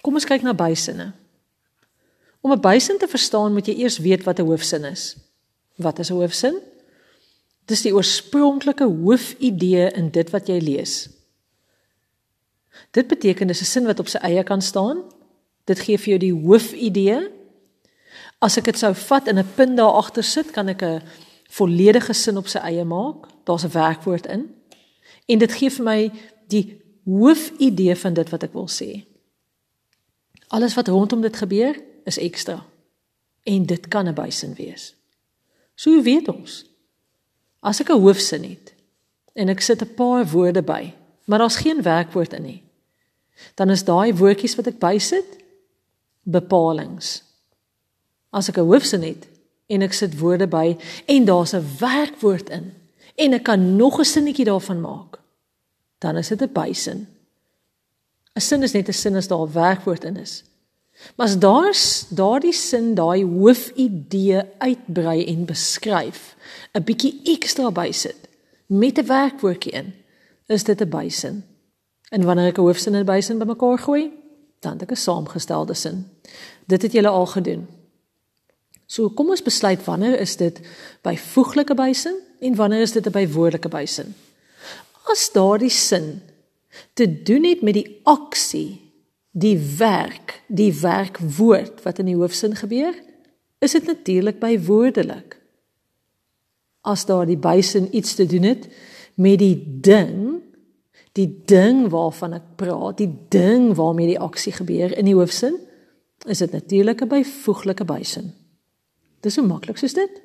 Kom ons kyk na bysinne. Om 'n bysin te verstaan, moet jy eers weet wat 'n hoofsin is. Wat is 'n hoofsin? Dis die oorspronklike hoofidee in dit wat jy lees. Dit beteken dis 'n sin wat op sy eie kan staan. Dit gee vir jou die hoofidee. As ek dit sou vat en 'n punt daar agter sit, kan ek 'n volledige sin op sy eie maak. Daar's 'n werkwoord in. En dit gee vir my die hoofidee van dit wat ek wil sê. Alles wat rondom dit gebeur, is ekstra. En dit kan 'n bysin wees. So weet ons. As ek 'n hoofsin het en ek sit 'n paar woorde by, maar daar's geen werkwoord in nie, dan is daai woordjies wat ek bysit bepalinge. As ek 'n hoofsin het en ek sit woorde by en daar's 'n werkwoord in en ek kan nog 'n sinnetjie daarvan maak, dan is dit 'n bysin. 'n Sin is net 'n sin as daar 'n werkwoord in is. Maar as daar's daardie sin daai hoofidee uitbrei en beskryf, 'n bietjie ekstra bysit met 'n werkwoordjie in, is dit 'n bysin. En wanneer ek 'n hoofsin en 'n bysin bymekaar gooi, dan het ek 'n saamgestelde sin. Dit het julle al gedoen. So kom ons besluit wanneer is dit byvoeglike bysin en wanneer is dit 'n bywoordelike bysin? As daardie sin te doen het met die aksie, die werk, die werkwoord wat in die hoofsin gebeur, is dit natuurlik bywoordelik. As daardie bysin iets te doen het met die ding die ding waarvan ek praat, die ding waarmee die aksie gebeur in die hoofsin, is dit natuurlik 'n byvoeglike bysin. Dis so maklik soos dit.